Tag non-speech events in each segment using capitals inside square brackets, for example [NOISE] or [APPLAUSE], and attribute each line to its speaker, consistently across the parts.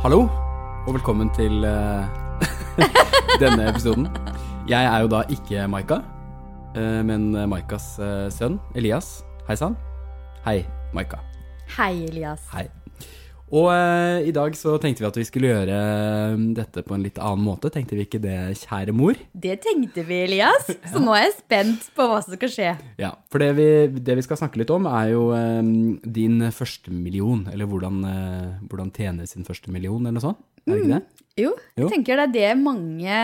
Speaker 1: Hallo, og velkommen til eh, [LAUGHS] denne episoden. Jeg er jo da ikke Maika, eh, men Maikas eh, sønn Elias. Hei sann. Hei, Maika.
Speaker 2: Hei, Elias.
Speaker 1: Hei. Og eh, i dag så tenkte vi at vi skulle gjøre eh, dette på en litt annen måte. Tenkte vi ikke det, kjære mor?
Speaker 2: Det tenkte vi, Elias. Så nå er jeg spent på hva som skal skje.
Speaker 1: Ja, for det vi, det vi skal snakke litt om, er jo eh, din første million. Eller hvordan, eh, hvordan tjene sin første million, eller noe sånt. Er det ikke det?
Speaker 2: Jo, jeg tenker det er det mange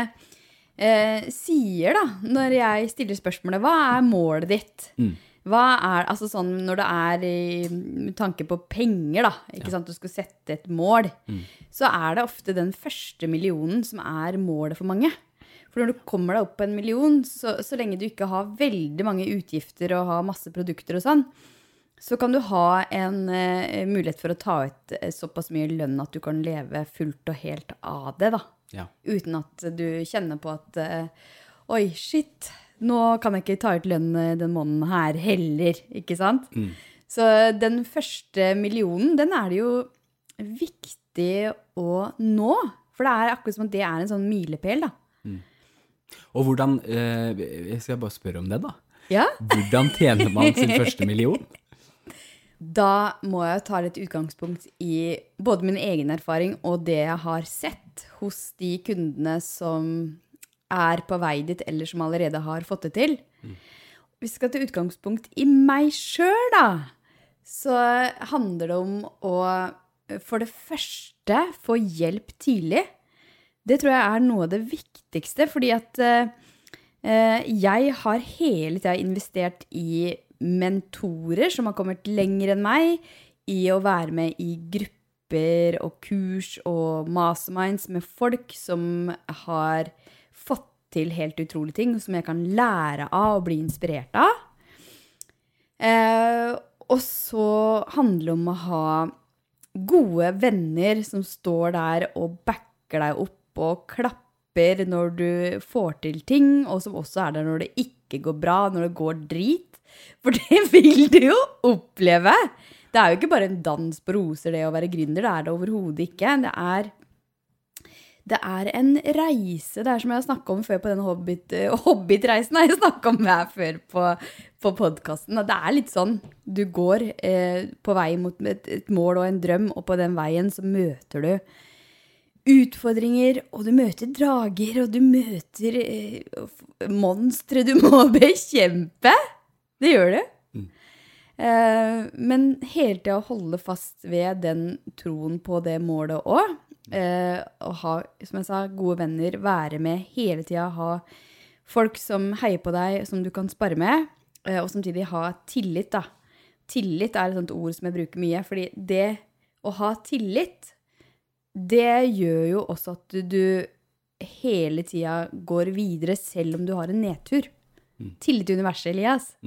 Speaker 2: eh, sier, da, når jeg stiller spørsmålet hva er målet ditt?
Speaker 1: Mm.
Speaker 2: Hva er, altså sånn Når det er i, med tanke på penger, da, ikke sant, du skal sette et mål,
Speaker 1: Mm.
Speaker 2: så er det ofte den første millionen som er målet for mange. For når du kommer deg opp på en million, så, så lenge du ikke har veldig mange utgifter og har masse produkter og sånn, så kan du ha en uh, mulighet for å ta ut eh, såpass mye lønn at du kan leve fullt og helt av det, da.
Speaker 1: Ja.
Speaker 2: Uten at du kjenner på at uh, Oi, shit, nå kan jeg ikke ta ut lønn den måneden her heller, ikke sant? Så den første millionen, den er det jo viktig å nå. For det er akkurat som at det er en sånn milepæl, da.
Speaker 1: Og hvordan eh, Jeg skal bare spørre om det, da.
Speaker 2: Ja.
Speaker 1: Hvordan tjener man sin første million? [LAUGHS]
Speaker 2: Da må jeg ta litt utgangspunkt i både min egen erfaring og det jeg har sett hos de kundene som er på vei dit, eller som allerede har fått det til. Hvis vi skal til utgangspunkt i meg sjøl, da, så handler det om å for det første få hjelp tidlig. Det tror jeg er noe av det viktigste, fordi at eh, Eh, Jeg har hele tida investert i mentorer som har kommet lenger enn meg, i å være med i grupper og kurs og masterminds med folk som har til helt utrolige ting, som jeg kan lære av og bli inspirert av. Eh, og så handler det om å ha gode venner som står der og backer deg opp og klapper når du får til ting, og som også er der når det ikke går bra, når det går drit. For det vil du jo oppleve. Det er jo ikke bare en dans på roser, det å være gründer. Det er det overhodet ikke. Det er, det er en reise. Det er som jeg har snakka om før på den hobbit, eh, hobbitreisen. har jeg snakka om her før på, på podkasten. Det er litt sånn du går eh, på vei mot et, et mål og en drøm, og på den veien så møter du utfordringer, og du møter drager, og du møter eh, monstre du må [LAUGHS] bekjempe. Det gjør du. Eh, men hele tida holde fast ved den troen på det målet òg. Eh, å ha, som jeg sa, gode venner, være med hele tida. Ha folk som heier på deg, som du kan spare med, eh, og samtidig ha tillit, da. Tillit er et sånt ord som jeg bruker mye, fordi det å ha tillit det gjør jo også at du, du hele tida går videre selv om du har en nedtur. Tillit til universet, Elias. [LAUGHS]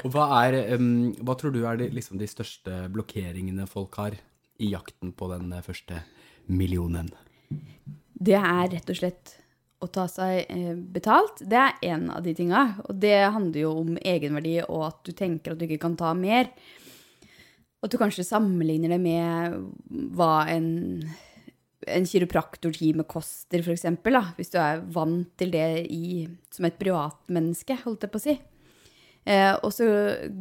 Speaker 1: Og hva, er, um, hva tror du er de, liksom de største blokkeringene folk har i jakten på den eh, første millionen?
Speaker 2: Det er rett og slett å ta seg eh, betalt. Det er en av de tinga. Og det handler jo om egenverdi og at du tenker at du ikke kan ta mer. Og at du kanskje sammenligner det med hva en, en kiropraktortime koster, f.eks. Hvis du er vant til det i, som et privatmenneske, holdt jeg på å si. Eh, og så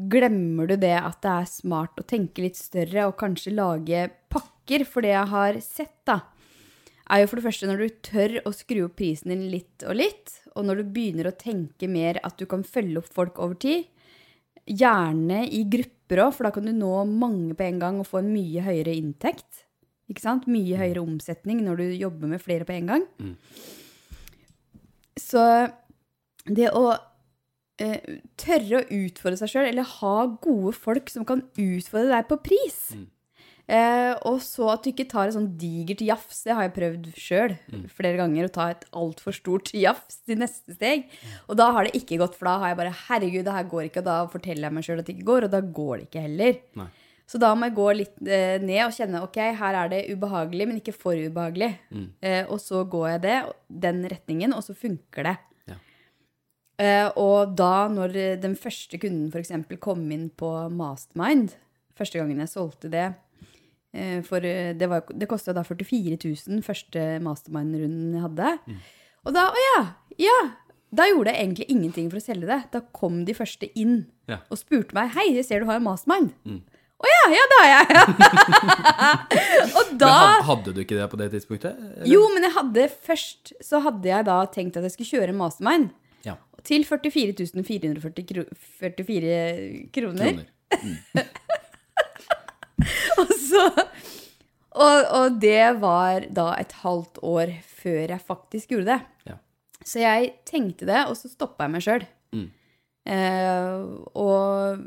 Speaker 2: glemmer du det at det er smart å tenke litt større og kanskje lage pakker. For det jeg har sett, da, er jo for det første når du tør å skru opp prisen din litt og litt, og når du begynner å tenke mer at du kan følge opp folk over tid, gjerne i grupper òg, for da kan du nå mange på en gang og få en mye høyere inntekt. Ikke sant? Mye høyere omsetning når du jobber med flere på en gang. Så det å eh, tørre å utfordre seg sjøl, eller ha gode folk som kan utfordre deg på pris eh, Og så at du ikke tar et sånn digert jafs. Det har jeg prøvd sjøl flere ganger. Å ta et altfor stort [LAUGHS] jafs til neste steg. Og da har det ikke gått, for da har jeg bare Herregud, det her går ikke. Og da forteller jeg meg sjøl at det ikke går, og da går det ikke heller.
Speaker 1: Nei.
Speaker 2: Så da må jeg gå litt eh, ned og kjenne ok, her er det ubehagelig, men ikke for ubehagelig. Eh, og så går jeg det, den retningen, og så funker det. Eh, og da, når den første kunden f.eks. kom inn på Mastermind, første gangen jeg solgte det, Eh, For eh, det, var- det kosta da 44 000 første mastermind-runden jeg hadde. Og da, å ja, ja. Da gjorde jeg egentlig ingenting for å selge det. Da kom de første inn
Speaker 1: Ja.
Speaker 2: og spurte meg Hei, jeg ser du har en mastermind. Å ja, ja, det har jeg. [LAUGHS] og da
Speaker 1: Men hadde du ikke det på det tidspunktet? eller?
Speaker 2: Jo, men jeg hadde først Så hadde jeg da tenkt at jeg skulle kjøre en mastermind
Speaker 1: Ja.
Speaker 2: til 44 440 kro 44 kroner.
Speaker 1: Kroner. [LAUGHS]
Speaker 2: Og så og, og det var da et halvt år før jeg faktisk gjorde det.
Speaker 1: Ja.
Speaker 2: Så jeg tenkte det, og så stoppa jeg meg sjøl.
Speaker 1: Mm.
Speaker 2: Eh, og,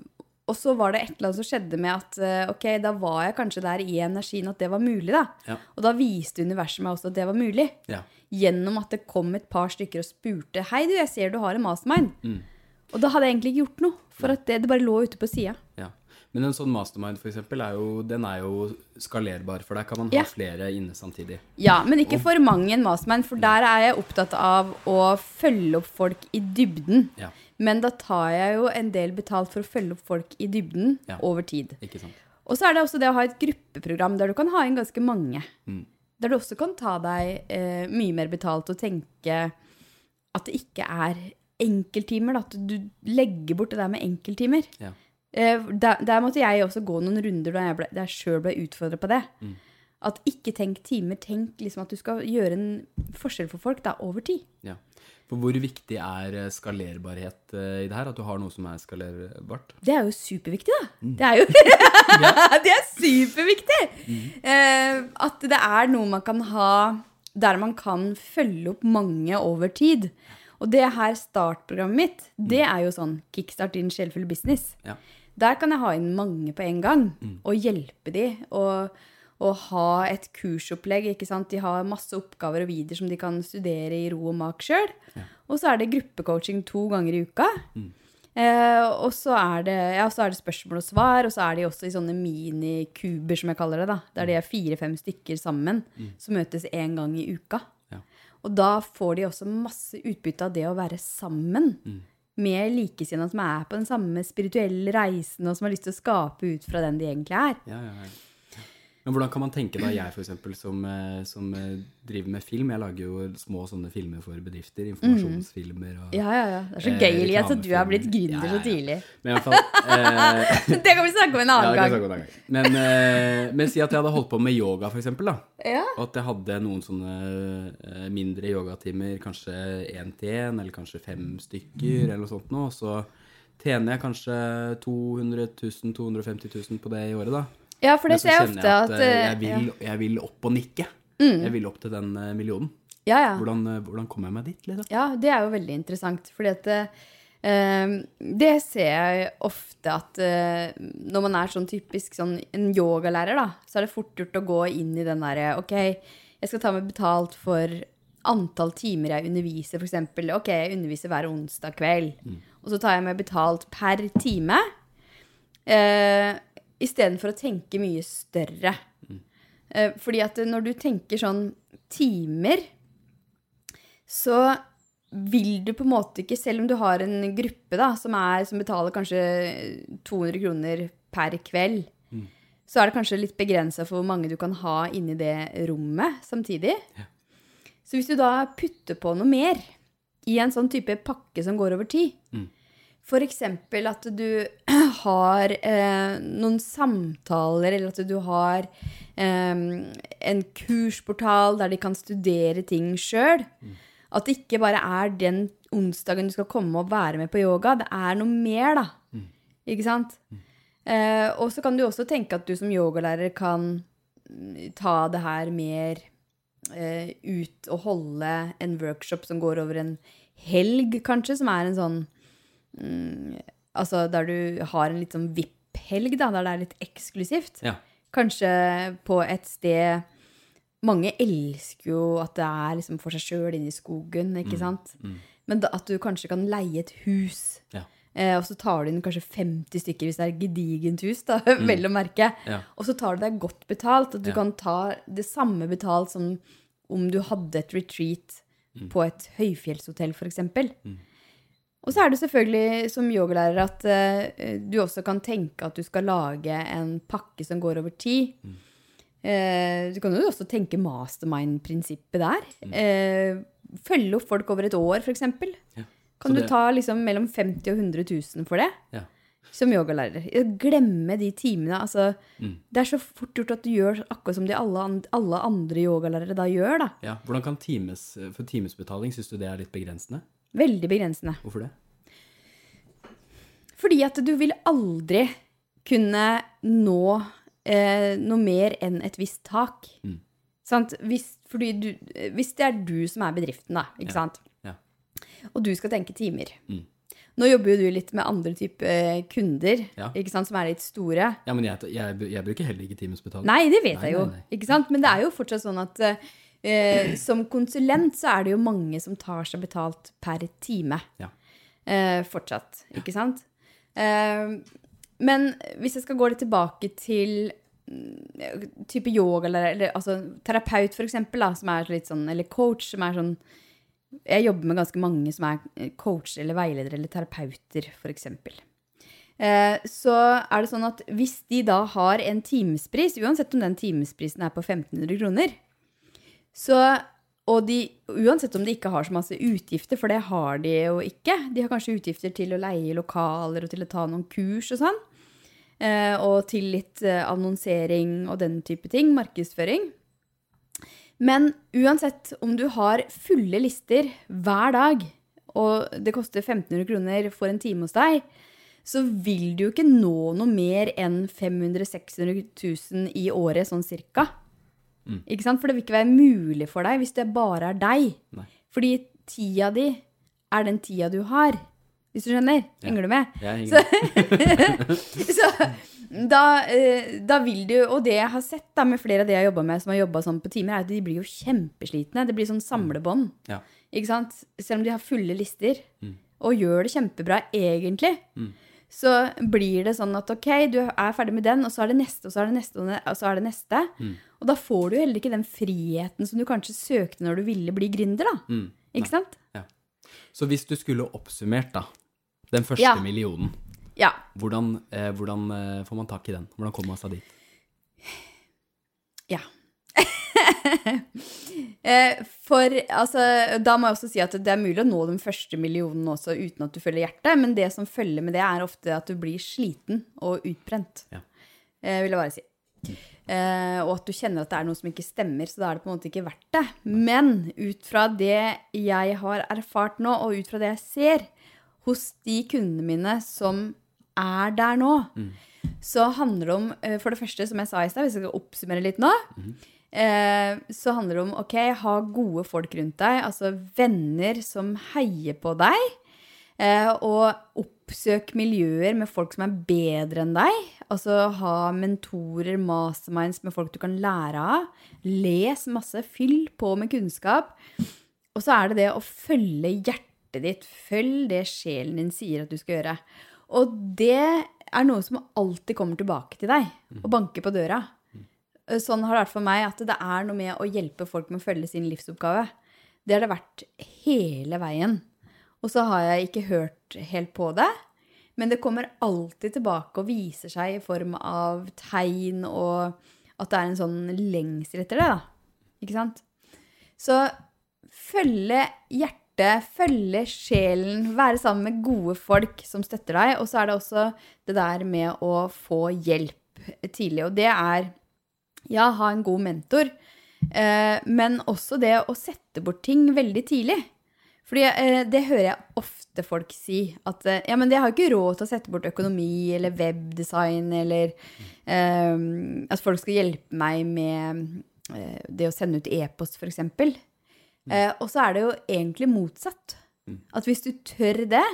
Speaker 2: og så var det et eller annet som skjedde med at eh, ok, da var jeg kanskje der i energien at det var mulig, da.
Speaker 1: Ja.
Speaker 2: Og da viste universet meg også at det var mulig.
Speaker 1: Ja.
Speaker 2: Gjennom at det kom et par stykker og spurte Hei, du, jeg ser du har en mastermind.
Speaker 1: Mm.
Speaker 2: Og da hadde jeg egentlig ikke gjort noe, for at det, det bare lå ute på sida.
Speaker 1: ja. Men en sånn mastermind, for eksempel, er jo, den er jo skalerbar, for der kan man
Speaker 2: Ja.
Speaker 1: ha flere inne samtidig.
Speaker 2: Ja, men ikke for mange en mastermind, for der er jeg opptatt av å følge opp folk i dybden.
Speaker 1: Ja.
Speaker 2: Men da tar jeg jo en del betalt for å følge opp folk i dybden
Speaker 1: Ja.
Speaker 2: over tid.
Speaker 1: Ikke sant?
Speaker 2: Og så er det også det å ha et gruppeprogram der du kan ha inn ganske mange.
Speaker 1: Mm.
Speaker 2: Der du også kan ta deg eh, mye mer betalt og tenke at det ikke er enkelttimer. At du legger bort det der med enkelttimer.
Speaker 1: Ja.
Speaker 2: Eh, der, der måtte jeg også gå noen runder da jeg, ble, da jeg sjøl ble utfordra på det.
Speaker 1: Mm.
Speaker 2: At ikke tenk timer, tenk liksom at du skal gjøre en forskjell for folk da, over tid.
Speaker 1: ja. For hvor viktig er eh, skalerbarhet eh, i det her? At du har noe som er skalerbart?
Speaker 2: Det er jo superviktig, da.
Speaker 1: Mm.
Speaker 2: Det er jo [LAUGHS] [LAUGHS] Det er superviktig! Eh, at det er noe man kan ha der man kan følge opp mange over tid. Og det her startprogrammet mitt, det er jo sånn kickstart din sjelfulle business.
Speaker 1: Ja.
Speaker 2: Der kan jeg ha inn mange på en gang og hjelpe de. Og, og ha et kursopplegg. ikke sant? De har masse oppgaver og videoer som de kan studere i ro og mak sjøl. Og så er det gruppecoaching to ganger i uka. Eh, og så er, det, ja, så er det spørsmål og svar, og så er de også i sånne minikuber, som jeg kaller det. da, Der de er fire-fem stykker sammen som møtes én gang i uka.
Speaker 1: Ja.
Speaker 2: Og da får de også masse utbytte av det å være sammen med likesinnede som er på den samme spirituelle reisen, og som har lyst til å skape ut fra den de egentlig er.
Speaker 1: Ja, ja, ja. Men hvordan kan man tenke da, jeg eksempel, som, eh, som eh, driver med film, jeg lager jo små sånne filmer for bedrifter, informasjonsfilmer og
Speaker 2: Ja, ja, ja. Det er så
Speaker 1: Eh,
Speaker 2: gøy, Elias, at du har blitt gründer
Speaker 1: Ja,
Speaker 2: så
Speaker 1: ja, så
Speaker 2: tidlig.
Speaker 1: Men i hvert fall eh, [LAUGHS]
Speaker 2: Det kan vi snakke om en
Speaker 1: ja,
Speaker 2: annen
Speaker 1: jeg
Speaker 2: gang.
Speaker 1: om en annen gang. Men, eh, men si at jeg hadde holdt på med yoga, eksempel, da.
Speaker 2: Ja.
Speaker 1: Og at jeg hadde noen sånne eh, mindre yogatimer, kanskje én til én, eller kanskje fem stykker, eller noe sånt noe. Og så tjener jeg kanskje 200 000, 250 000 på det i året, da.
Speaker 2: Ja, for det ser jeg ofte at
Speaker 1: jeg at eh,
Speaker 2: eh,
Speaker 1: jeg vil, jeg vil opp og nikke. Jeg vil opp til den eh, millionen.
Speaker 2: Ja, ja.
Speaker 1: Hvordan, hvordan kommer jeg meg dit, liksom?
Speaker 2: Ja, det er jo veldig interessant, fordi at uh, det ser jeg ofte at uh, når man er sånn typisk sånn en yogalærer, da, så er det fort gjort å gå inn i den derre OK, jeg skal ta meg betalt for antall timer jeg underviser, f.eks. OK, jeg underviser hver onsdag kveld, og så tar jeg meg betalt per time. Eh, Istedenfor å tenke mye større. Mm. fordi at når du tenker sånn timer, så vil du på en måte ikke, selv om du har en gruppe da, som, er, som betaler kanskje 200 kroner per kveld, så er det kanskje litt begrensa for hvor mange du kan ha inni det rommet samtidig.
Speaker 1: Ja.
Speaker 2: Så hvis du da putter på noe mer i en sånn type pakke som går over tid,
Speaker 1: Mm.
Speaker 2: Eksempel at du [CLEARS THROAT] har eh, noen samtaler, eller at du har eh, en kursportal der de kan studere ting sjøl. At det ikke bare er den onsdagen du skal komme og være med på yoga. Det er noe mer, da. Ikke sant? Eh, og så kan du også tenke at du som yogalærer kan mm, ta det her mer eh, ut og holde en workshop som går over en helg, kanskje, som er en sånn mm, Altså der du har en litt sånn VIP-helg, da, der det er litt eksklusivt.
Speaker 1: Ja.
Speaker 2: Kanskje på et sted Mange elsker jo at det er liksom for seg sjøl inne i skogen, ikke sant? Men da, at du kanskje kan leie et hus.
Speaker 1: Ja.
Speaker 2: Eh, og så tar du inn kanskje 50 stykker hvis det er gedigent hus, da, [LAUGHS] vel å merke.
Speaker 1: Ja.
Speaker 2: Og så tar du deg godt betalt. At du kan ta det samme betalt som om du hadde et retreat på et høyfjellshotell, f.eks. Og så er det selvfølgelig som yogalærer at uh, du også kan tenke at du skal lage en pakke som går over tid. Eh, du kan jo også tenke mastermind-prinsippet der. Eh, følge opp folk over et år, f.eks.
Speaker 1: Ja.
Speaker 2: Kan
Speaker 1: det...
Speaker 2: du ta liksom mellom 50 og 100 000 for det?
Speaker 1: Ja.
Speaker 2: Som yogalærer. Glemme de timene. Altså,
Speaker 1: Mm.
Speaker 2: Det er så fort gjort at du gjør akkurat som de alle, alle andre yogalærere da gjør. da.
Speaker 1: Ja, hvordan kan times, For timesbetaling, syns du det er litt begrensende?
Speaker 2: Veldig begrensende.
Speaker 1: Hvorfor det?
Speaker 2: Fordi at du vil aldri kunne nå eh, noe mer enn et visst tak.
Speaker 1: Mm.
Speaker 2: Sant? Hvis, fordi du, hvis det er du som er bedriften, da, ikke
Speaker 1: Ja.
Speaker 2: sant?
Speaker 1: Ja.
Speaker 2: og du skal tenke timer.
Speaker 1: Mm.
Speaker 2: Nå jobber jo du litt med andre typer kunder,
Speaker 1: Ja.
Speaker 2: ikke sant, som er litt store.
Speaker 1: Ja, men jeg, jeg, jeg bruker heller ikke timesbetaling.
Speaker 2: Nei, det vet
Speaker 1: Nei,
Speaker 2: jeg jo.
Speaker 1: nei, nei.
Speaker 2: Ikke sant? Men det er jo fortsatt sånn at eh, som konsulent så er det jo mange som tar seg betalt per time.
Speaker 1: Ja.
Speaker 2: Eh, fortsatt, ikke sant? Eh, men hvis jeg skal gå litt tilbake til mm, type yoga eller, eller altså terapeut for eksempel, da, som er litt sånn, eller coach, som er sånn Jeg jobber med ganske mange som er coach coacher eller veiledere eller terapeuter, for eksempel. Eh, så er det sånn at hvis de da har en timespris, uansett om den timesprisen er på 1500 kroner, så, og de, uansett om de ikke har så masse utgifter, for det har de jo ikke, de har kanskje utgifter til å leie lokaler og til å ta noen kurs og sånn, eh, og til litt eh, annonsering og den type ting, markedsføring. Men uansett om du har fulle lister hver dag, og det koster 1500 kroner for en time hos deg, så vil du jo ikke nå noe mer enn 500 000-600 000 i året, sånn cirka.
Speaker 1: Mm.
Speaker 2: Ikke sant? For det vil ikke være mulig for deg hvis det bare er deg.
Speaker 1: Nei.
Speaker 2: Fordi tida di er den tida du har. Hvis du skjønner?
Speaker 1: Ja.
Speaker 2: Henger du med?
Speaker 1: Jeg henger [LAUGHS]
Speaker 2: Så da, eh, da vil du Og det jeg har sett da med flere av de jeg har jobba med, som har jobba sånn på timer, er at de blir jo kjempeslitne. Det blir sånn samlebånd.
Speaker 1: Ja.
Speaker 2: Ikke sant? Selv om de har fulle lister,
Speaker 1: Mm.
Speaker 2: og gjør det kjempebra egentlig,
Speaker 1: Mm.
Speaker 2: Så blir det sånn at ok, du er ferdig med den, og så er det neste, og så er det neste, og så er det neste.
Speaker 1: Mm.
Speaker 2: Og da får du heller ikke den friheten som du kanskje søkte når du ville bli gründer, da.
Speaker 1: Mm.
Speaker 2: Ikke sant? Ja.
Speaker 1: Så hvis du skulle oppsummert da, den første
Speaker 2: Ja.
Speaker 1: millionen,
Speaker 2: Ja.
Speaker 1: hvordan, eh, hvordan eh, får man tak i den? Hvordan kommer man seg dit?
Speaker 2: Ja. [LAUGHS] Eh, For altså, da må jeg også si at det er mulig å nå den første millionen også uten at du følger hjertet, men det som følger med det, er ofte at du blir sliten og utbrent.
Speaker 1: Ja.
Speaker 2: Eh, vil jeg bare si. Uh, og at du kjenner at det er noe som ikke stemmer, så da er det på en måte ikke verdt det. Men ut fra det jeg har erfart nå, og ut fra det jeg ser hos de kundene mine som er der nå, så handler det om, uh, for det første, som jeg sa i stad, hvis jeg skal oppsummere litt nå, eh, så handler det om ok, ha gode folk rundt deg, altså venner som heier på deg, eh, og oppsøk miljøer med folk som er bedre enn deg. Altså ha mentorer, masterminds med folk du kan lære av. Les masse, fyll på med kunnskap. Og så er det det å følge hjertet ditt. Følg det sjelen din sier at du skal gjøre. Og det er noe som alltid kommer tilbake til deg og banker på døra. Sånn har det vært for meg at det er noe med å hjelpe folk med å følge sin livsoppgave. Det har det vært hele veien. Og så har jeg ikke hørt helt på det, men det kommer alltid tilbake og viser seg i form av tegn og at det er en sånn lengsel etter det, da. Ikke sant? Så følge hjertet, følge sjelen, være sammen med gode folk som støtter deg. Og så er det også det der med å få hjelp tidlig. Og det er ja, ha en god mentor, eh, men også det å sette bort ting veldig tidlig. Fordi eh, det hører jeg ofte folk si. At eh, ja, men jeg har ikke råd til å sette bort økonomi eller webdesign eller eh, at folk skal hjelpe meg med eh, det å sende ut e-post, f.eks. Eh, og så er det jo egentlig motsatt. At hvis du tør det,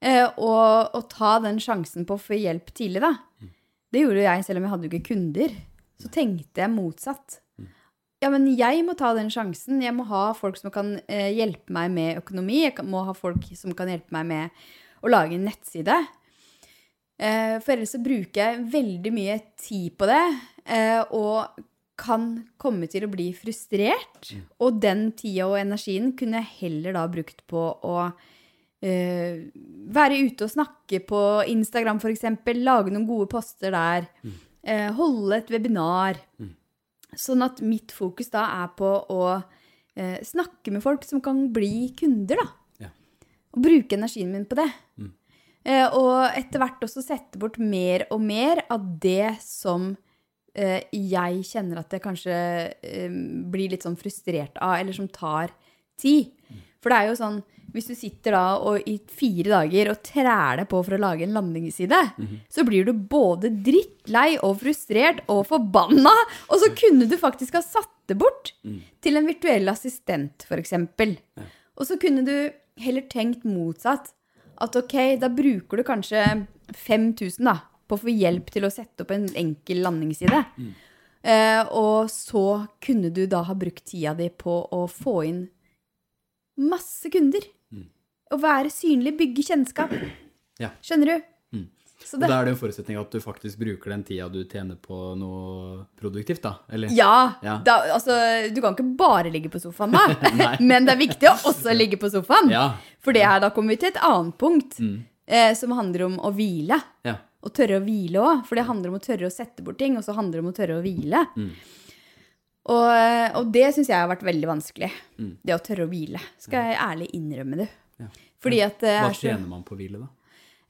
Speaker 2: eh, og, og ta den sjansen på å få hjelp tidlig, da. Det gjorde jo jeg selv om jeg hadde jo ikke kunder. Så tenkte jeg motsatt. Ja, men jeg må ta den sjansen. Jeg må ha folk som kan eh, hjelpe meg med økonomi. Jeg må ha folk som kan hjelpe meg med å lage en nettside. Eh, for ellers så bruker jeg veldig mye tid på det, eh, og kan komme til å bli frustrert. Og den tida og energien kunne jeg heller da brukt på å være ute og snakke på Instagram f.eks., lage noen gode poster der, eh, holde et webinar. Sånn at mitt fokus da er på å eh, snakke med folk som kan bli kunder, da.
Speaker 1: Ja.
Speaker 2: Og bruke energien min på det. Eh, og etter hvert også sette bort mer og mer av det som eh, jeg kjenner at jeg kanskje eh, blir litt sånn frustrert av, eller som tar tid. For det er jo sånn, hvis du sitter da og i fire dager og træler på for å lage en landingsside, så blir du både drittlei og frustrert og forbanna, og så kunne du faktisk ha satt det bort til en virtuell assistent, for eksempel. Og så kunne du heller tenkt motsatt. At ok, da bruker du kanskje 5000 da, på å få hjelp til å sette opp en enkel landingsside. Eh, og så kunne du da ha brukt tida di på å få inn masse kunder. Å være synlig, bygge kjennskap.
Speaker 1: Ja.
Speaker 2: Skjønner du? Så
Speaker 1: Og da er det en forutsetning at du faktisk bruker den tida du tjener på noe produktivt, da. Eller?
Speaker 2: ja,
Speaker 1: Ja.
Speaker 2: Da, altså, du kan ikke bare ligge på sofaen da. [LAUGHS] [LAUGHS] Men det er viktig å også ligge på sofaen.
Speaker 1: Ja.
Speaker 2: For det her, da kommer vi til et annet punkt,
Speaker 1: Mm.
Speaker 2: eh, som handler om å hvile.
Speaker 1: Ja.
Speaker 2: Og tørre å hvile òg. For det handler om å tørre å sette bort ting, og så handler det om å tørre å hvile.
Speaker 1: Mm.
Speaker 2: Og, eh, og det syns jeg har vært veldig vanskelig.
Speaker 1: Mm.
Speaker 2: Det å tørre å hvile. Skal jeg ærlig innrømme det.
Speaker 1: Ja.
Speaker 2: Fordi at det
Speaker 1: Hva
Speaker 2: er så
Speaker 1: tjener man på hvile, da?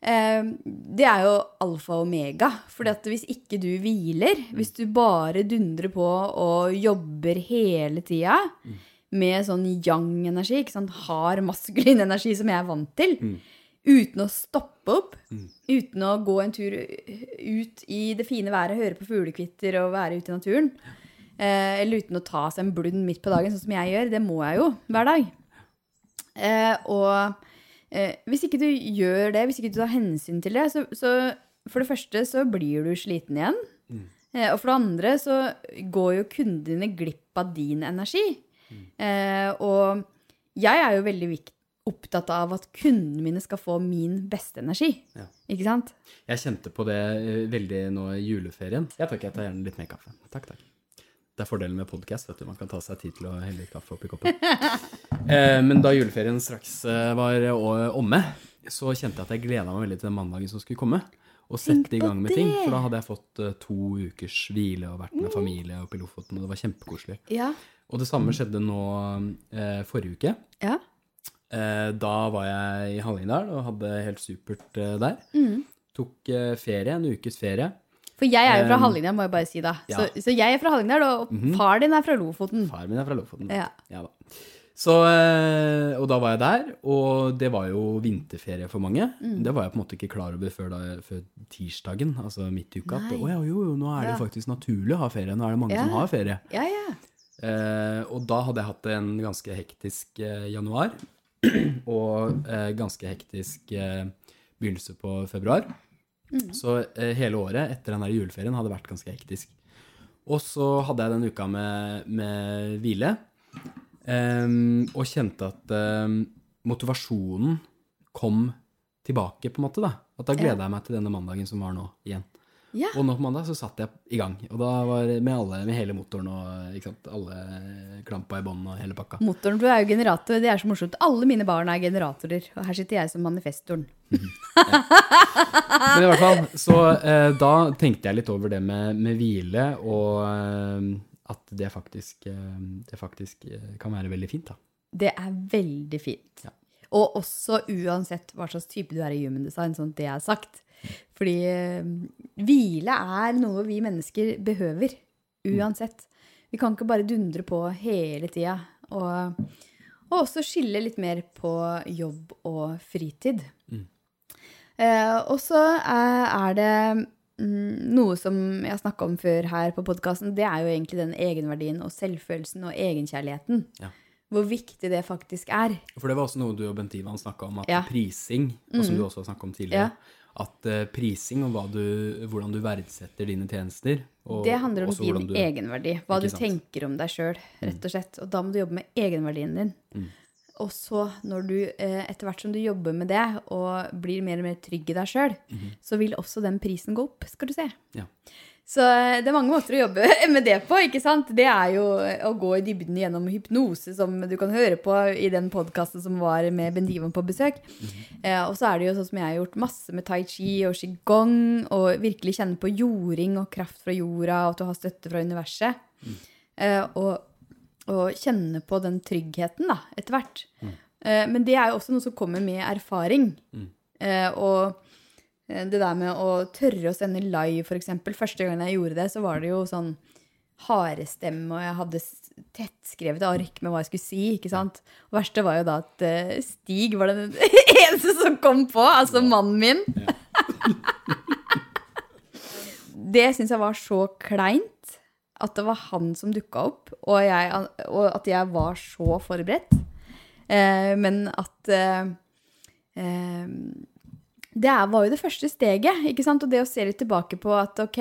Speaker 2: Eh, det er jo alfa og omega. Fordi at hvis ikke du hviler, hvis du bare dundrer på og jobber hele tida med sånn yang-energi, ikke sant, hard maskulin energi som jeg er vant til, uten å stoppe opp, uten å gå en tur ut i det fine været, høre på fuglekvitter og være ute i naturen, eh, eller uten å ta seg en blund midt på dagen, sånn som jeg gjør, det må jeg jo hver dag. Eh, og eh, hvis ikke du gjør det, hvis ikke du tar hensyn til det, så, så for det første så blir du sliten igjen. Eh, og for det andre så går jo kundene dine glipp av din energi. Eh, og jeg er jo veldig opptatt av at kundene mine skal få min beste energi.
Speaker 1: Ja.
Speaker 2: Ikke sant?
Speaker 1: Jeg kjente på det eh, veldig nå i juleferien. Jeg tar ikke, jeg tar gjerne litt mer kaffe. Takk, takk. Det er fordelen med podkast, vet du. Man kan ta seg tid til å helle litt kaffe oppi koppen. [LAUGHS] eh, men da juleferien straks eh, var omme, så kjente jeg at jeg gleda meg veldig til den mandagen som skulle komme. Og sette i gang med ting. For da hadde jeg fått eh, to ukers hvile og vært med familie oppe i Lofoten, og det var kjempekoselig.
Speaker 2: Ja.
Speaker 1: Og det samme skjedde nå eh, forrige uke.
Speaker 2: Ja.
Speaker 1: Eh, da var jeg i Hallingdal og hadde helt supert eh, der.
Speaker 2: Mm.
Speaker 1: Tok eh, ferie, en ukes ferie.
Speaker 2: For jeg er jo fra Hallingdal, må jeg bare si da.
Speaker 1: ja.
Speaker 2: Så, så jeg er fra Hallingdal, og far din er fra Lofoten.
Speaker 1: Far min er fra Lofoten.
Speaker 2: Ja.
Speaker 1: da. Så, eh, og da var jeg der, og det var jo vinterferie for mange.
Speaker 2: Mm.
Speaker 1: Det var jeg på en måte ikke klar over før, da, før tirsdagen, altså midt i uka. At å ja, jo, jo, nå er det
Speaker 2: Ja.
Speaker 1: faktisk naturlig å ha ferie. Nå er det mange
Speaker 2: Ja.
Speaker 1: som har ferie.
Speaker 2: Ja, ja.
Speaker 1: Eh, og da hadde jeg hatt en ganske hektisk eh, januar, [CLEARS THROAT] og eh, ganske hektisk eh, begynnelse på februar. Så eh, hele året etter den der juleferien hadde vært ganske hektisk. Og så hadde jeg den uka med, med hvile, em, og kjente at em, motivasjonen kom tilbake, på en måte. da. At da gleda jeg meg til denne mandagen som var nå, igjen.
Speaker 2: Ja.
Speaker 1: Og nå på mandag så satt jeg i gang. Og da var med alle, med hele motoren og alle klampa i bånn og hele pakka.
Speaker 2: Motoren du er jo generator. Det er så morsomt. Alle mine barn er generatorer. Og her sitter jeg som manifestoren.
Speaker 1: Men i hvert fall, så eh, da tenkte jeg litt over det med, med hvile, og eh, at det faktisk, eh, det faktisk eh, kan være veldig fint, da.
Speaker 2: Det er veldig fint.
Speaker 1: Ja.
Speaker 2: Og også uansett hva slags type du er i human design, sånn at det er sagt. Fordi eh, hvile er noe vi mennesker behøver. Uansett. Vi kan ikke bare dundre på hele tida. Og, og også skille litt mer på jobb og fritid. Eh, og så er, er det mm, noe som jeg har snakka om før her på podkasten. Det er jo egentlig den egenverdien og selvfølelsen og egenkjærligheten.
Speaker 1: Ja.
Speaker 2: Hvor viktig det faktisk er.
Speaker 1: For det var også noe du og Bent Ivan snakka om, at
Speaker 2: Ja. Mm.
Speaker 1: prising, og som du også har snakka om tidligere,
Speaker 2: Ja.
Speaker 1: At eh, prising og hva du, hvordan du verdsetter dine tjenester og
Speaker 2: Det handler om din
Speaker 1: du-
Speaker 2: egenverdi. Hva du
Speaker 1: sant?
Speaker 2: tenker om deg sjøl, rett og slett. Og da må du jobbe med egenverdien din.
Speaker 1: Mm.
Speaker 2: Og så, når du, eh, etter hvert som du jobber med det, og blir mer og mer trygg i deg sjøl, så vil også den prisen gå opp, skal du se.
Speaker 1: Ja.
Speaker 2: Så eh, det er mange måter å jobbe [LAUGHS] med det på, ikke sant? Det er jo å gå i dybden gjennom hypnose, som du kan høre på i den podkasten som var med Bendivan på besøk. eh, og så er det jo sånn som jeg har gjort masse med tai chi og qigong, og virkelig kjenne på jording og kraft fra jorda, og at du har støtte fra universet. eh, og, og kjenne på den tryggheten da, etter hvert. Eh, men det er jo også noe som kommer med erfaring. Eh, og eh, det der med å tørre å sende live, for eksempel. Første gangen jeg gjorde det, så var det jo sånn harestemme, og jeg hadde tettskrevet ark med hva jeg skulle si. ikke sant? Og verste var jo da at eh, Stig var den [LAUGHS] eneste som kom på, altså mannen min. [LAUGHS] det syns jeg var så kleint at det var han som dukka opp, og, jeg, og at jeg var så forberedt. Eh, men at eh, eh, Det var jo det første steget, ikke sant? Og det å se litt tilbake på at ok,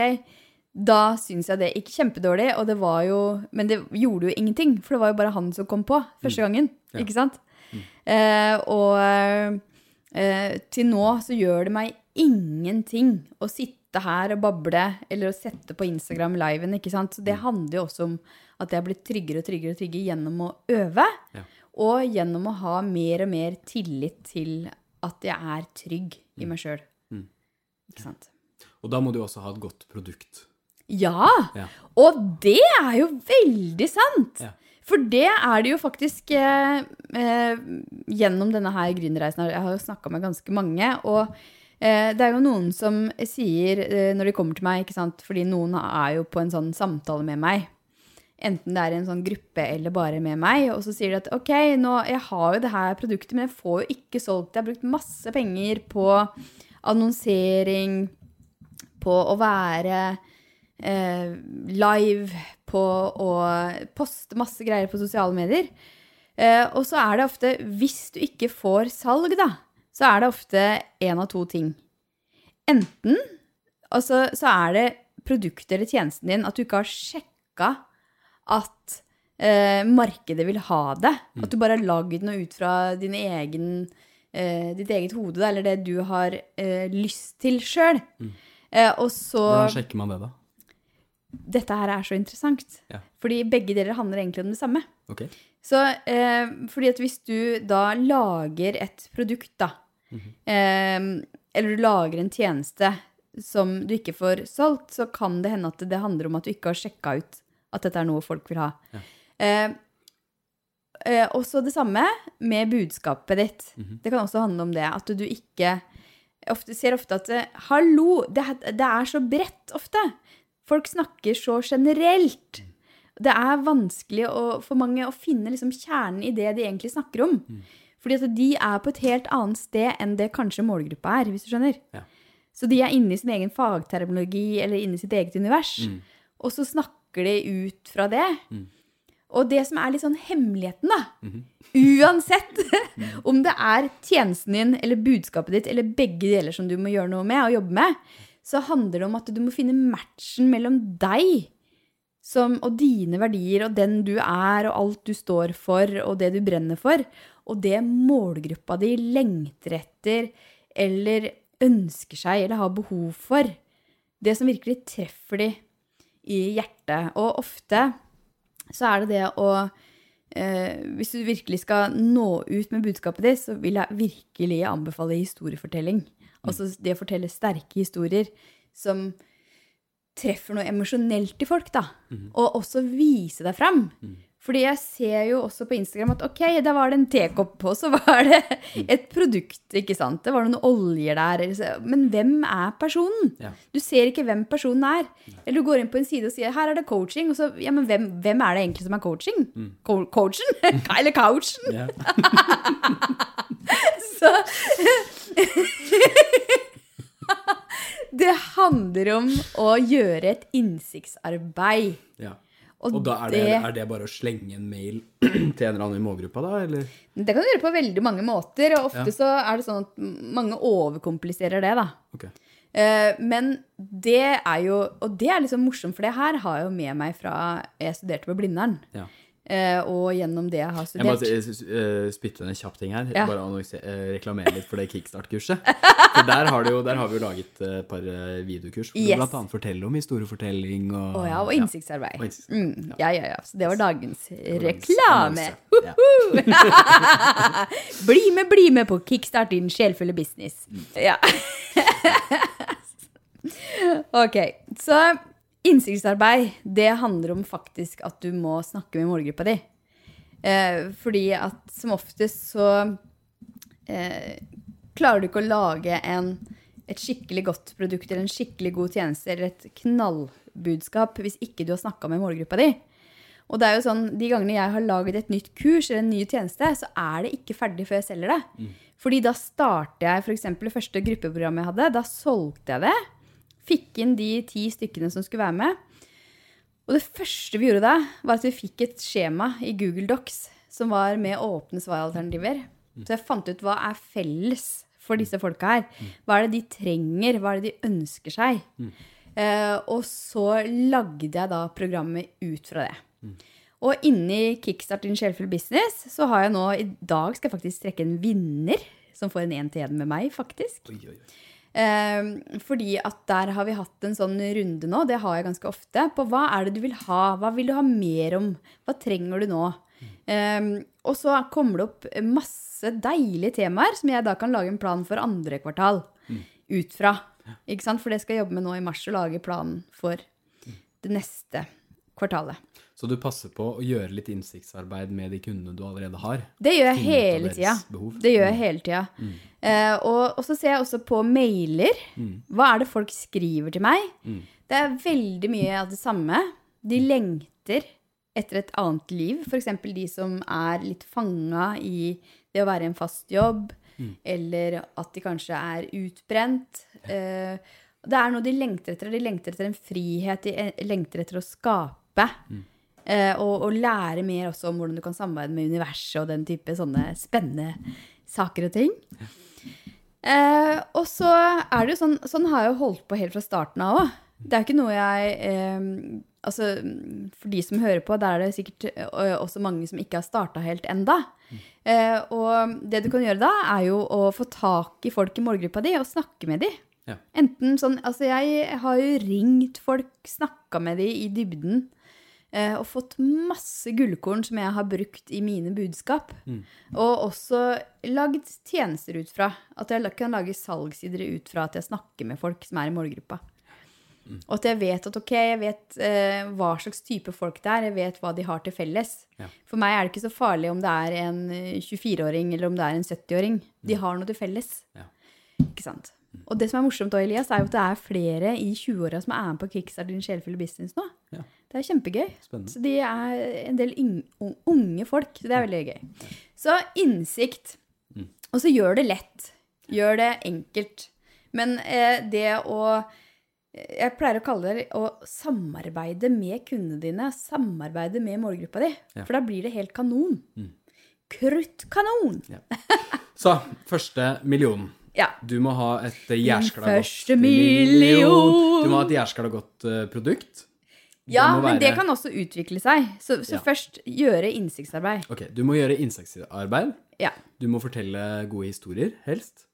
Speaker 2: da syns jeg det gikk kjempedårlig, og det var jo Men det gjorde jo ingenting, for det var jo bare han som kom på første gangen,
Speaker 1: Ja.
Speaker 2: ikke sant? Eh, og eh, til nå så gjør det meg ingenting å sitte her og bable eller å sette på Instagram liven, ikke sant? Så det handler jo også om at jeg har blitt tryggere og tryggere og tryggere gjennom å øve,
Speaker 1: Ja.
Speaker 2: og gjennom å ha mer og mer tillit til at jeg er trygg i meg sjøl.
Speaker 1: Mm.
Speaker 2: Ikke sant?
Speaker 1: Og da må du også ha et godt produkt.
Speaker 2: Ja!
Speaker 1: Ja.
Speaker 2: Og det er jo veldig sant!
Speaker 1: Ja.
Speaker 2: For det er det jo faktisk eh, eh, gjennom denne her gründerreisen. Jeg har jo snakka med ganske mange. Og eh, det er jo noen som sier eh, når de kommer til meg, fordi noen er jo på en sånn samtale med meg. Enten det er i en sånn gruppe eller bare med meg. Og så sier de at ok, nå, jeg har jo det her produktet, men jeg får jo ikke solgt. Jeg har brukt masse penger på annonsering, på å være eh, live, på å poste masse greier på sosiale medier. Eh, og så er det ofte, hvis du ikke får salg, da, så er det ofte én av to ting. Enten altså, så er det produktet eller tjenesten din at du ikke har sjekka at eh, markedet vil ha det. At du bare har lagd noe ut fra din egen, eh, ditt eget hode, da, eller det du har eh, lyst til sjøl. Eh, og så
Speaker 1: Hvordan sjekker man det, da?
Speaker 2: Dette her er så interessant.
Speaker 1: Ja.
Speaker 2: Fordi begge deler handler egentlig om det samme.
Speaker 1: Okay.
Speaker 2: Så eh, fordi at hvis du da lager et produkt, da, eh, eller du lager en tjeneste som du ikke får solgt, så kan det hende at det handler om at du ikke har sjekka ut at dette er noe folk vil ha.
Speaker 1: Ja.
Speaker 2: Eh, eh, også det samme med budskapet ditt.
Speaker 1: Mhm.
Speaker 2: Det kan også handle om det. At du ikke ofte, ser ofte at eh, Hallo! Det, det er så bredt ofte. Folk snakker så generelt. Det er vanskelig å, for mange å finne liksom kjernen i det de egentlig snakker om. Fordi at de er på et helt annet sted enn det kanskje målgruppa er, hvis du skjønner.
Speaker 1: Ja.
Speaker 2: Så de er inne i sin egen fagterminologi eller inne i sitt eget univers.
Speaker 1: Mm.
Speaker 2: Og så snakker de ut fra det. Og det som er litt sånn hemmeligheten, da Uansett [LAUGHS] [LAUGHS] om det er tjenesten din eller budskapet ditt eller begge deler som du må gjøre noe med og jobbe med, så handler det om at du må finne matchen mellom deg som, og dine verdier og den du er og alt du står for og det du brenner for, og det målgruppa di lengter etter eller ønsker seg eller har behov for. Det som virkelig treffer de i hjertet. Og ofte så er det det å eh, Hvis du virkelig skal nå ut med budskapet ditt, så vil jeg virkelig anbefale historiefortelling. Altså det å fortelle sterke historier som treffer noe emosjonelt i folk, da. Og også vise deg fram. Fordi jeg ser jo også på Instagram at ok, da var det en tekopp, på, så var det et produkt, ikke sant. Det var noen oljer der. Men hvem er personen?
Speaker 1: Ja.
Speaker 2: Du ser ikke hvem personen er. Eller du går inn på en side og sier her er det coaching, og så ja, men hvem, hvem er det egentlig som er coaching? Co coachen? [LAUGHS] Eller couchen?
Speaker 1: Ja. [LAUGHS]
Speaker 2: Så [LAUGHS] Det handler om å gjøre et innsiktsarbeid.
Speaker 1: ja.
Speaker 2: Og,
Speaker 1: Og da er det,
Speaker 2: det,
Speaker 1: er det bare å slenge en mail [CLEARS THROAT] til en eller annen i målgruppa, da? Eller?
Speaker 2: det kan du gjøre på veldig mange måter, og ofte
Speaker 1: Ja.
Speaker 2: så er det sånn at mange overkompliserer det, da.
Speaker 1: Ok.
Speaker 2: Eh, men det er jo Og det er liksom morsomt, for det her har jeg jo med meg fra jeg studerte på Blindern.
Speaker 1: Ja.
Speaker 2: Eh, og gjennom det jeg har studert.
Speaker 1: Jeg må uh, spytte en kjapp ting her.
Speaker 2: Ja.
Speaker 1: Bare annonser, eh, reklamere litt for det kickstart-kurset. For der har, jo, der har vi jo laget et et par videokurs hvor
Speaker 2: Yes.
Speaker 1: du annet forteller om historiefortelling og
Speaker 2: oh, ja, og innsiktsarbeid.
Speaker 1: Og innsikts-
Speaker 2: Mm, ja, ja, ja. Så det var dagens reklame. [LAUGHS] Bli med, bli med på Kickstart din sjelfulle business. Ja. [LAUGHS] ok, så Innsiktsarbeid, det handler om faktisk at du må snakke med målgruppa di. Eh, fordi at som oftest så eh, klarer du ikke å lage en, et skikkelig godt produkt eller en skikkelig god tjeneste eller et knallbudskap hvis ikke du har snakka med målgruppa di. Og det er jo sånn, De gangene jeg har laget et nytt kurs eller en ny tjeneste, så er det ikke ferdig før jeg selger det. Fordi da starter jeg f.eks. det første gruppeprogrammet jeg hadde. Da solgte jeg det. Fikk inn de ti stykkene som skulle være med. Og det første vi gjorde da, var at vi fikk et skjema i Google Docs som var med åpne svaralternativer. Så jeg fant ut hva er felles for disse folka her. Hva er det de trenger? Hva er det de ønsker seg? Eh, og så lagde jeg da programmet ut fra det. Og inni Kickstart in sjelfull business så har jeg nå I dag skal jeg faktisk trekke en vinner som får en én-til-én med meg, faktisk.
Speaker 1: Oi, oi, oi.
Speaker 2: Eh, fordi at der har vi hatt en sånn runde nå, det har jeg ganske ofte, på hva er det du vil ha? Hva vil du ha mer om? Hva trenger du nå? Eh, og så kommer det opp masse deilige temaer som jeg da kan lage en plan for andre kvartal ut fra. Ikke sant? For det skal jeg jobbe med nå i mars, å lage planen for det neste kvartalet.
Speaker 1: Så du passer på å gjøre litt innsiktsarbeid med de kundene du allerede har?
Speaker 2: Det gjør jeg hele tida.
Speaker 1: Mm.
Speaker 2: Det gjør jeg hele tida. Eh, og, og så ser jeg også på mailer.
Speaker 1: Mm.
Speaker 2: Hva er det folk skriver til meg? Det er veldig mye av det samme. De lengter etter et annet liv. F.eks. de som er litt fanga i det å være i en fast jobb,
Speaker 1: Mm.
Speaker 2: eller at de kanskje er utbrent. Uh, det er noe de lengter etter. De lengter etter en frihet. De eh, lengter etter å skape.
Speaker 1: Mm.
Speaker 2: Eh, og, og lære mer også om hvordan du kan samarbeide med universet og den type sånne spennende saker og ting. Eh, og så er det jo sånn Sånn har jeg jo holdt på helt fra starten av òg. Det er ikke noe jeg eh, Altså, for de som hører på, der er det sikkert eh, også mange som ikke har starta helt enda. Eh, og det du kan gjøre da, er jo å få tak i folk i målgruppa di og snakke med de.
Speaker 1: Ja.
Speaker 2: Enten sånn Altså, jeg har jo ringt folk, snakka med de i dybden. Eh, Og fått masse gullkorn som jeg har brukt i mine budskap. Og også lagd tjenester ut fra. At jeg kan lage salgssider ut fra at jeg snakker med folk som er i målgruppa. Og at jeg vet at ok, jeg vet eh, hva slags type folk det er. Jeg vet hva de har til felles.
Speaker 1: Ja.
Speaker 2: For meg er det ikke så farlig om det er en eh, 24-åring eller om det er en 70-åring. De har noe til felles.
Speaker 1: Ja.
Speaker 2: Ikke sant? Og det som er morsomt, da, Elias, er jo at det er flere i 20-åra som er med på Kickstart din sjelfulle business nå.
Speaker 1: Ja.
Speaker 2: Det er kjempegøy.
Speaker 1: Spennende.
Speaker 2: Så de er en del unge folk. Så det er veldig gøy. Så innsikt.
Speaker 1: Mm.
Speaker 2: Og så gjør det lett. Gjør det enkelt. Men eh, det å Jeg pleier å kalle det å samarbeide med kundene dine. Samarbeide med målgruppa di.
Speaker 1: Ja.
Speaker 2: For da blir det helt kanon.
Speaker 1: Mm.
Speaker 2: Kruttkanon!
Speaker 1: Så, første millionen.
Speaker 2: Ja.
Speaker 1: Du må ha et jæskla godt
Speaker 2: million. million.
Speaker 1: Du må ha et jæskla godt eh, produkt.
Speaker 2: Ja,
Speaker 1: det
Speaker 2: men det kan også utvikle seg. Så, så
Speaker 1: Ja.
Speaker 2: først gjøre innsiktsarbeid.
Speaker 1: Ok, Du må gjøre innsiktsarbeid.
Speaker 2: Ja.
Speaker 1: Du må fortelle gode historier, helst.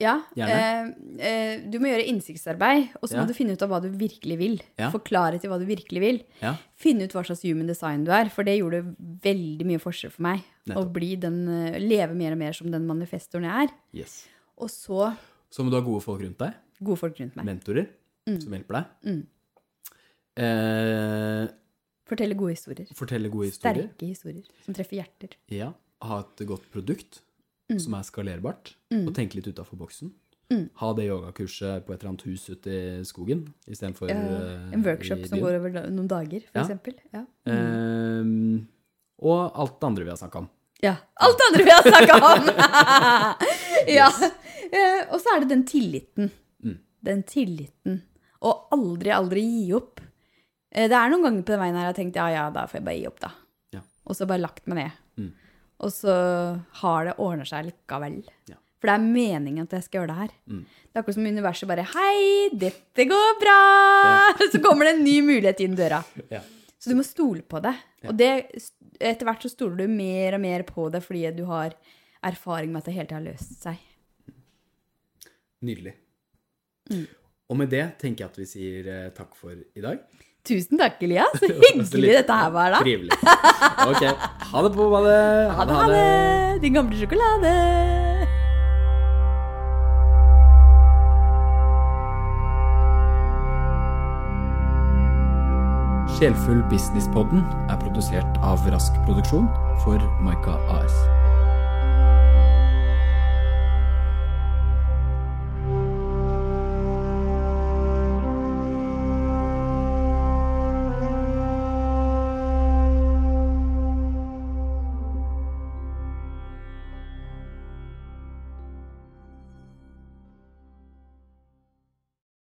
Speaker 2: Ja, eh, eh, du må gjøre innsiktsarbeid, og så
Speaker 1: Ja.
Speaker 2: må du finne ut av hva du virkelig vil.
Speaker 1: Ja.
Speaker 2: Forklare til hva du virkelig vil.
Speaker 1: Ja.
Speaker 2: Finne ut hva slags human design du er, for det gjorde veldig mye forskjell for meg. Å bli den, eh, leve mer og mer som den manifestoren jeg er.
Speaker 1: Yes.
Speaker 2: Og så
Speaker 1: Så må du ha gode folk rundt deg.
Speaker 2: gode folk rundt meg.
Speaker 1: Mentorer som hjelper deg.
Speaker 2: Mm.
Speaker 1: Eh,
Speaker 2: Fortelle gode historier.
Speaker 1: fortelle gode historier.
Speaker 2: Sterke historier som treffer hjerter.
Speaker 1: Ja. Ha et godt produkt
Speaker 2: Mm.
Speaker 1: som er skalerbart, og tenke litt utafor boksen.
Speaker 2: Mm.
Speaker 1: Ha det yogakurset på et eller annet hus ute i skogen istedenfor
Speaker 2: Eh, en workshop som går over noen dager, for
Speaker 1: Ja.
Speaker 2: Ja.
Speaker 1: eh, Og alt det andre vi har snakka om.
Speaker 2: Ja. Alt det andre vi har snakka om! [LAUGHS] [LAUGHS] ja. Eh, Og så er det den tilliten.
Speaker 1: Mm.
Speaker 2: Den tilliten. Og aldri, aldri gi opp. Eh, Det er noen ganger på den veien her jeg har tenkt ja, ja, da får jeg bare gi opp, da.
Speaker 1: Ja.
Speaker 2: Og så bare lagt meg ned.
Speaker 1: Mm.
Speaker 2: Og så har det ordna seg likevel.
Speaker 1: Ja.
Speaker 2: For det er meningen at jeg skal gjøre det her.
Speaker 1: Mm.
Speaker 2: Det er akkurat som universet bare Hei, dette går bra! [LAUGHS] Så kommer det en ny mulighet inn døra.
Speaker 1: Ja.
Speaker 2: Så du må stole på det. Og det, etter hvert så stoler du mer og mer på det fordi du har erfaring med at det hele tiden har løst seg.
Speaker 1: Nydelig.
Speaker 2: Mm.
Speaker 1: Og med det tenker jeg at vi sier eh, takk for i dag.
Speaker 2: Tusen takk, Elias. Så [LAUGHS] hyggelig dette her var, da.
Speaker 1: Trivelig. Ok. Ha det på badet.
Speaker 2: Ha det, ha det. Din gamle sjokolade.
Speaker 1: Sjelfull Businesspodden er produsert av Rask Produksjon for Maika AS.